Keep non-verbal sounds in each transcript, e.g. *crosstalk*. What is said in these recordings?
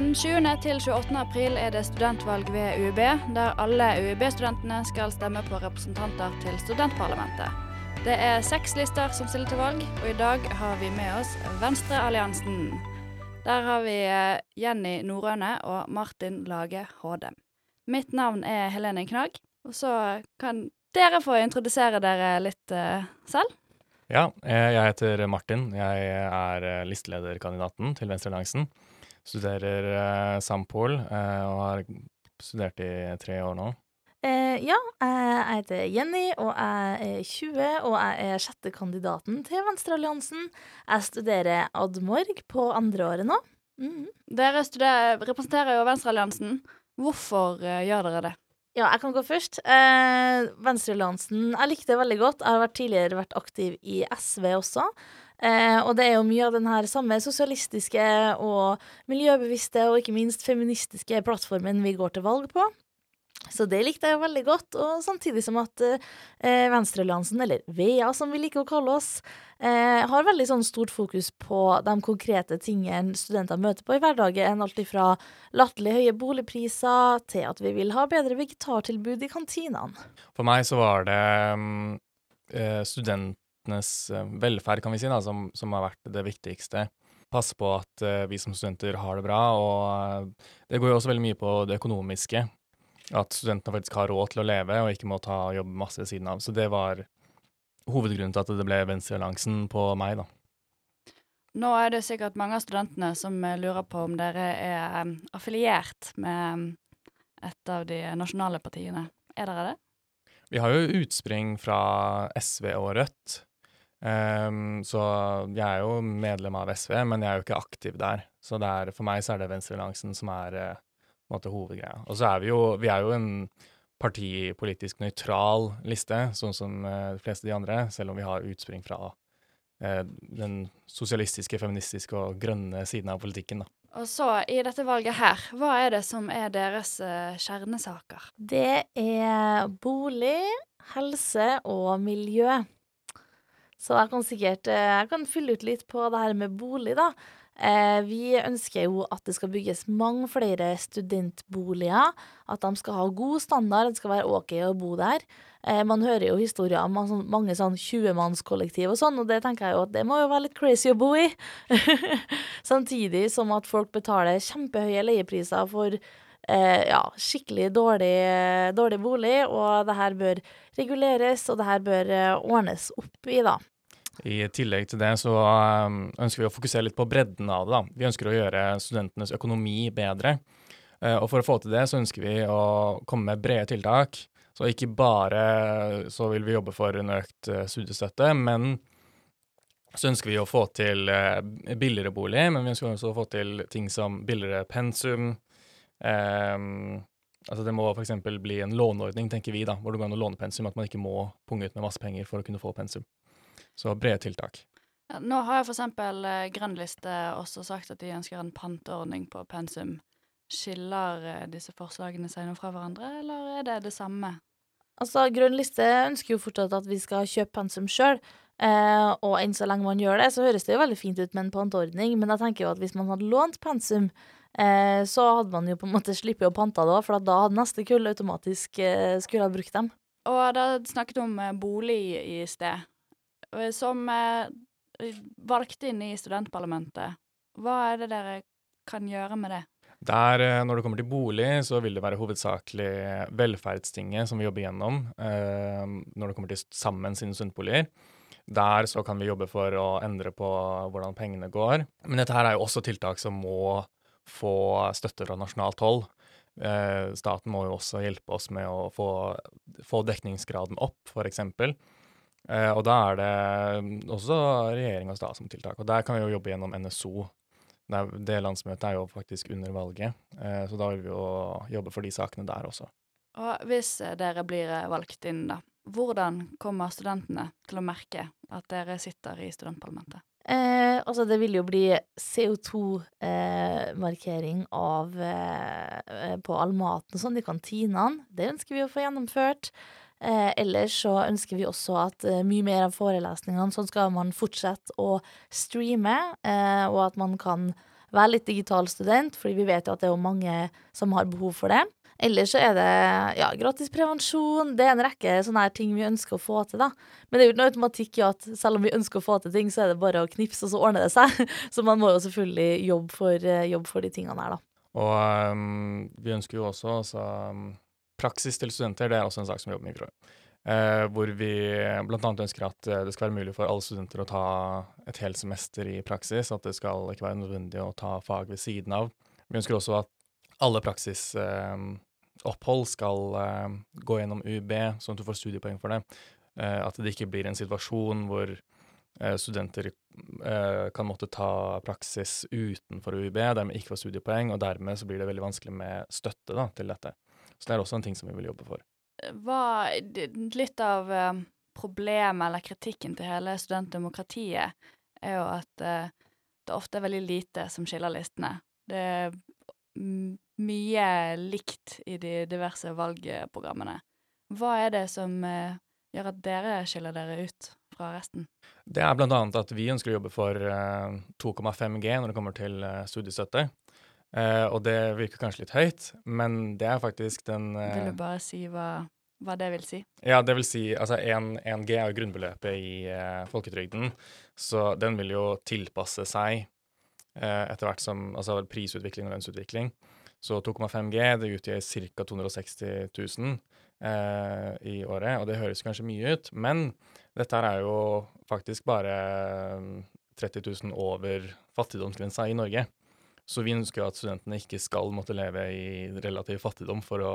Den 20. til 28. april er det studentvalg ved UiB, der alle UiB-studentene skal stemme på representanter til studentparlamentet. Det er seks lister som stiller til valg, og i dag har vi med oss Venstrealliansen. Der har vi eh, Jenny Norøne og Martin Lage Håde. Mitt navn er Helene Knag, og så kan dere få introdusere dere litt uh, selv. Ja, eh, jeg heter Martin. Jeg er listelederkandidaten til Venstrealliansen. Studerer uh, Sampol uh, og har studert i tre år nå. Eh, ja, jeg heter Jenny, og jeg er 20, og jeg er sjettekandidaten til Venstrealliansen. Jeg studerer Admorg på andreåret nå. Mm. Dere studerer, representerer jo Venstrealliansen. Hvorfor uh, gjør dere det? Ja, jeg kan gå først. Eh, Venstrealliansen Jeg likte det veldig godt. Jeg har vært tidligere vært aktiv i SV også. Eh, og det er jo mye av den her samme sosialistiske og miljøbevisste og ikke minst feministiske plattformen vi går til valg på. Så det likte jeg jo veldig godt, og samtidig som at eh, Venstrealliansen, eller VEA som vi liker å kalle oss, eh, har veldig sånn stort fokus på de konkrete tingene studenter møter på i hverdagen. Alt ifra latterlig høye boligpriser til at vi vil ha bedre vegetartilbud i kantinene. For meg så var det um, studentenes eh, velferd, kan vi si, da, som, som har vært det viktigste passe på at uh, vi som studenter har det bra. Og uh, det går jo også veldig mye på det økonomiske. At studentene faktisk har råd til å leve og ikke må ta jobb masse ved siden av. Så det var hovedgrunnen til at det ble Venstrealliansen på meg, da. Nå er det sikkert mange av studentene som lurer på om dere er affiliert med um, et av de nasjonale partiene. Er dere det? Vi har jo utspring fra SV og Rødt. Um, så jeg er jo medlem av SV, men jeg er jo ikke aktiv der. Så er, for meg så er det Venstrealliansen som er uh, på en måte hovedgreia. Og så er vi jo Vi er jo en partipolitisk nøytral liste, sånn som uh, de fleste de andre, selv om vi har utspring fra uh, den sosialistiske, feministiske og grønne siden av politikken, da. Og så, i dette valget her, hva er det som er deres uh, kjernesaker? Det er bolig, helse og miljø. Så jeg kan sikkert jeg kan fylle ut litt på det her med bolig, da. Eh, vi ønsker jo at det skal bygges mange flere studentboliger. At de skal ha god standard, det skal være OK å bo der. Eh, man hører jo historier om mange, sånn 20-mannskollektiv og sånn, og det tenker jeg jo at det må jo være litt crazy å bo i. *laughs* Samtidig som at folk betaler kjempehøye leiepriser for eh, ja, skikkelig dårlig, dårlig, bolig, og det her bør reguleres, og det her bør eh, ordnes opp i, da. I tillegg til det så um, ønsker vi å fokusere litt på bredden av det. da. Vi ønsker å gjøre studentenes økonomi bedre. Og for å få til det så ønsker vi å komme med brede tiltak. Så ikke bare så vil vi jobbe for en økt studiestøtte, men så ønsker vi å få til billigere bolig, men vi ønsker også å få til ting som billigere pensum. Um, altså Det må f.eks. bli en låneordning, tenker vi, da, hvor det går an å låne pensum. At man ikke må punge ut med masse penger for å kunne få pensum. Så brede tiltak. Ja, nå har eksempel eh, Grønn liste også sagt at de ønsker en panteordning på pensum. Skiller eh, disse forslagene seg noe fra hverandre, eller er det det samme? Altså, Grønn liste ønsker jo fortsatt at vi skal kjøpe pensum sjøl. Eh, og enn så lenge man gjør det, så høres det jo veldig fint ut med en panteordning, men jeg tenker jo at hvis man hadde lånt pensum, eh, så hadde man jo på en måte sluppet å pante det òg, for da hadde neste kull automatisk eh, skulle ha brukt dem. Og da snakket om eh, bolig i sted. Eh, som valgte valgt inn i studentparlamentet. Hva er det dere kan gjøre med det? Der, når det kommer til bolig, så vil det være hovedsakelig velferdstinget som vi jobber gjennom eh, når det kommer til sammen sine studentboliger. Der så kan vi jobbe for å endre på hvordan pengene går. Men dette her er jo også tiltak som må få støtte fra nasjonalt hold. Eh, staten må jo også hjelpe oss med å få, få dekningsgraden opp, f.eks. Eh, og da er det også regjering og stat som tiltak. Og der kan vi jo jobbe gjennom NSO. Det, landsmøtet er jo faktisk under valget, eh, så da vil vi jo jobbe for de sakene der også. Og hvis dere blir valgt inn, da, hvordan kommer studentene til å merke at dere sitter i studentparlamentet? Eh, altså, det vil jo bli CO2-markering eh, eh, på all maten sånn i kantinene. Det ønsker vi å få gjennomført. Eh, ellers så ønsker vi også at eh, mye mer av forelesningene sånn skal man fortsette å streame, eh, og at man kan være litt digital student, fordi vi vet jo at det er mange som har behov for det. Ellers så er det ja, gratis prevensjon. Det er en rekke sånne her ting vi ønsker å få til, da. Men det er jo ikke noe automatikk i at selv om vi ønsker å få til ting, så er det bare å knipse, og så ordner det seg. *laughs* Så man må jo selvfølgelig jobbe for, eh, jobbe for de tingene her, da. Og um, vi ønsker jo også altså, praksis til studenter, det er også en sak som vi jobber med i Frøy. Eh, hvor vi bl.a. ønsker at eh, det skal være mulig for alle studenter å ta et helt semester i praksis. At det skal ikke være nødvendig å ta fag ved siden av. Vi ønsker også at alle praksis... eh, skal uh, gå gjennom UiB, sånn at du får studiepoeng for det. Uh, at det ikke blir en situasjon hvor uh, studenter kan måtte ta praksis utenfor UiB, dermed ikke får studiepoeng, og dermed så blir det veldig vanskelig med støtte da, til dette. Så det er også en ting som vi vil jobbe for. Hva, litt av problemet eller kritikken til hele studentdemokratiet er jo at det ofte er veldig lite som skiller listene. Det er mye likt i de diverse valgprogrammene. Hva er det som uh, gjør at dere skiller dere ut fra resten? Det er annet at vi ønsker å jobbe for 2,5G når det kommer til studiestøtte. Uh, og det virker kanskje litt høyt, men det er faktisk den Vil du bare si hva, hva, det vil si? Ja, det vil si Altså 1G er jo grunnbeløpet i folketrygden, så den vil jo tilpasse seg etter hvert som Altså prisutvikling og lønnsutvikling. Så 2,5G det utgjør ca. 260 000 i året, og det høres kanskje mye ut, men dette er jo faktisk bare 30 000 over fattigdomsgrensa i Norge. Så vi ønsker at studentene ikke skal måtte leve i relativ fattigdom for å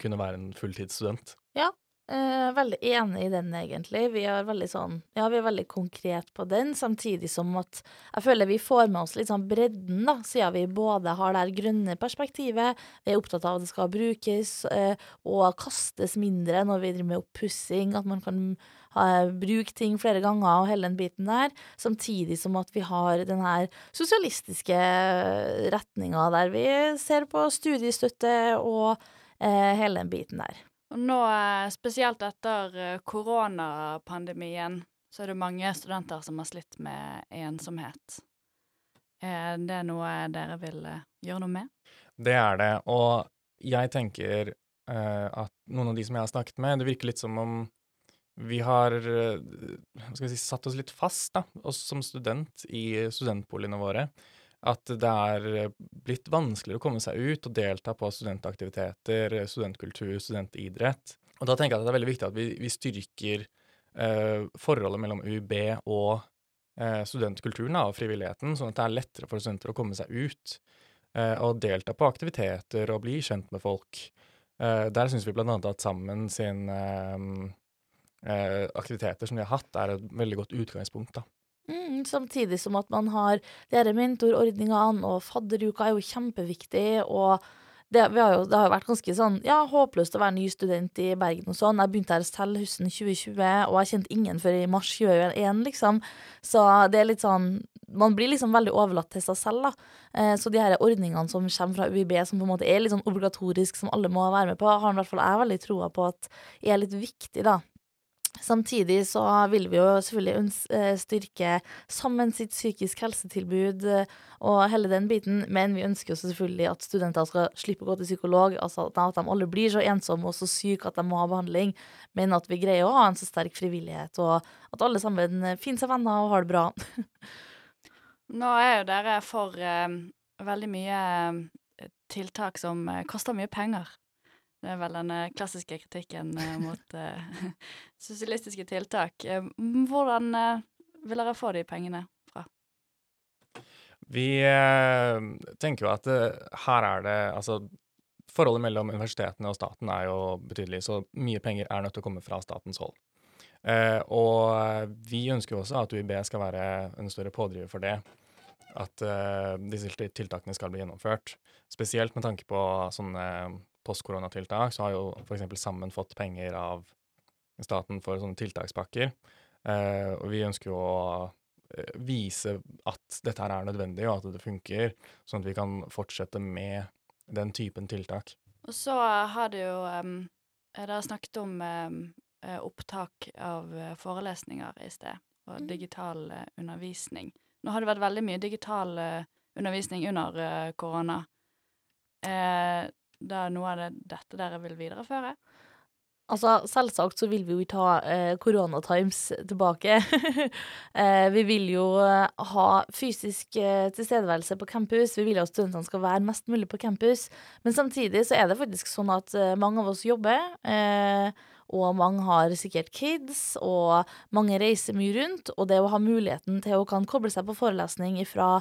kunne være en fulltidsstudent. Ja, eh, veldig enig i den, egentlig. Vi er veldig sånn Ja, vi er veldig konkret på den, samtidig som at jeg føler vi får med oss litt sånn bredden, da, siden vi både har det grønne perspektivet, vi er opptatt av at det skal brukes eh, og kastes mindre når vi driver med oppussing, at man kan bruke ting flere ganger og hele den biten der. Samtidig som at vi har den her sosialistiske retninga der vi ser på studiestøtte og eh, hele den biten der. Og nå, eh, spesielt etter eh, koronapandemien, så er det mange studenter som har slitt med ensomhet. Er det noe dere vil eh, gjøre noe med? Det er det, og jeg tenker uh, at noen av de som jeg har snakket med, det virker litt som om vi har eh, skal vi si, satt oss litt fast, da, oss som student i studentboligene våre. At det er eh, blitt vanskeligere å komme seg ut og delta på studentaktiviteter, studentkultur, studentidrett. Og da tenker jeg at det er veldig viktig at vi, vi styrker eh, forholdet mellom UiB og eh, studentkulturen og frivilligheten, sånn at det er lettere for studenter å komme seg ut eh, og delta på aktiviteter og bli kjent med folk. Eh, der syns vi annet at Sammen sin eh, aktiviteter som de har hatt, er et veldig godt utgangspunkt. da. Mm, samtidig som at man har de mentorordningene, og fadderuka er jo kjempeviktig. og det, har jo, det har jo vært ganske sånn ja, håpløst å være ny student i Bergen og sånn. Jeg begynte her selv høsten 2020, og jeg kjente ingen før i mars 2021, liksom. Så det er litt sånn Man blir liksom veldig overlatt til seg selv, da. Eh, så de her ordningene som kommer fra UiB, som på en måte er litt sånn obligatorisk, som alle må være med på, har i hvert fall jeg veldig troa på at er litt viktig, da. Samtidig så vil vi jo selvfølgelig eh, styrke sammen sitt psykisk helsetilbud eh, og hele den biten, men vi ønsker jo selvfølgelig at studenter skal slippe å gå til psykolog, altså at de aldri blir så ensomme og så syke at de må ha behandling, men at vi greier å ha en så sterk frivillighet, og at alle sammen eh, finner seg venner og har det bra. *laughs* Nå er jo dere for uh, veldig mye tiltak som koster mye penger. Det er vel den eh, klassiske kritikken eh, mot uh, *laughs* sosialistiske tiltak. Hvordan vil dere få de pengene fra? Vi tenker jo at her er det Altså, forholdet mellom universitetene og staten er jo betydelig, så mye penger er nødt til å komme fra statens hold. og vi ønsker jo også at UiB skal være en større pådriver for det. At disse tiltakene skal bli gjennomført. Spesielt med tanke på sånne postkoronatiltak, så har jo f.eks. Sammen fått penger av staten for sånne tiltakspakker. Eh, og vi ønsker jo å eh, vise at dette her er nødvendig, og at det funker, sånn at vi kan fortsette med den typen tiltak. Og så har det jo um, Dere snakket om um, opptak av forelesninger i sted, og mm. digital uh, undervisning. Nå har det vært veldig mye digital uh, undervisning under uh, korona. Er det noe av det, dette dere vil videreføre? Altså, selvsagt så vil vi jo ikke ha eh, tilbake. *laughs* eh, vi vil jo eh, ha fysisk eh, tilstedeværelse på campus. Vi vil at studentene skal være mest mulig på campus. Men samtidig så er det faktisk sånn at eh, mange av oss jobber. Eh, og mange har sikkert kids, og mange reiser mye rundt. Og det å ha muligheten til å kan koble seg på forelesning fra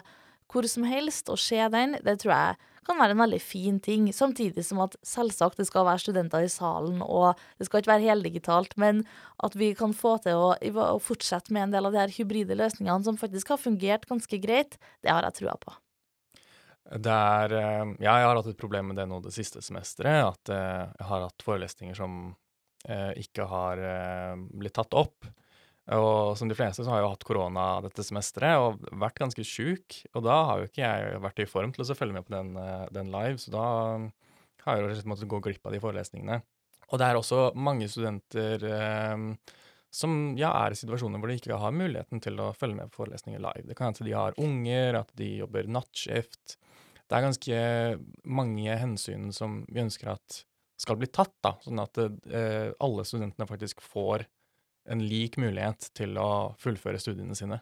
hvor som helst og se den, det tror jeg kan være en veldig fin ting. Samtidig som at selvsagt det skal være studenter i salen, og det skal ikke være heldigitalt, men at vi kan få til å, å fortsette med en del av de her hybride løsningene som faktisk har fungert ganske greit, det har jeg trua på. Det er eh, Ja, jeg har hatt et problem med det nå det siste semesteret. At eh, jeg har hatt forelesninger som eh, ikke har blitt tatt opp. Og som de fleste så har jeg jo hatt korona dette semesteret og vært ganske sjuk. Og da har jo ikke jeg vært i form til å følge med på den, eh, den live, så da har jeg jo måttet gå glipp av de forelesningene. Og det er også mange studenter eh, som ja, er i situasjoner hvor de ikke har muligheten til å følge med på forelesninger live. Det kan hende de har unger, at de jobber nattskift. Det er ganske mange hensyn som vi ønsker at skal bli tatt, da, sånn at eh, alle studentene faktisk får en lik mulighet til å fullføre studiene sine.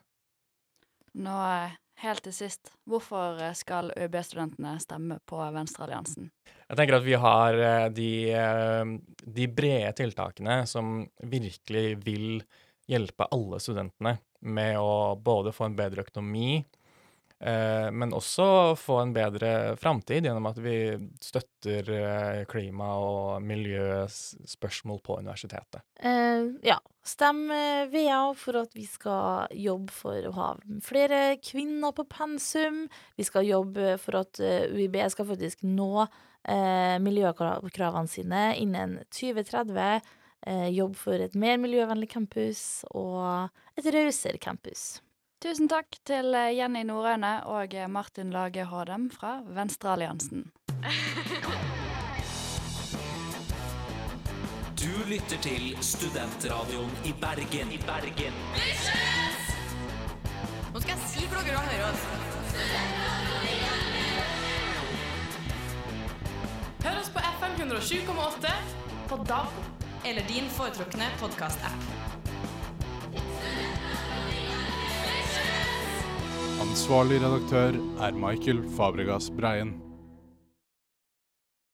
Nå eh, helt til sist, hvorfor eh, skal ØB-studentene stemme på Venstrealliansen? Jeg tenker at vi har eh, de, de, brede tiltakene som virkelig vil hjelpe alle studentene med å både få en bedre økonomi, men også få en bedre framtid gjennom at vi støtter eh, klima- og miljøspørsmål på universitetet. Eh, ja. Stem VEA for at vi skal jobbe for å ha flere kvinner på pensum. Vi skal jobbe for at UiB skal faktisk nå eh, miljøkravene sine innen 2030. Eh, jobbe for et mer miljøvennlig campus og et rausere campus. Tusen takk til eh, Jenny Norøyne og eh, Martin Lage Hådem fra Venstrealliansen. Du lytter til Studentradioen i Bergen. I Bergen. Nå skal jeg si hvor dere kan høre oss. Hør oss på FM 107,8 på DAB eller din foretrukne podkast-app. Ansvarlig redaktør er Michael Fabregas Breien.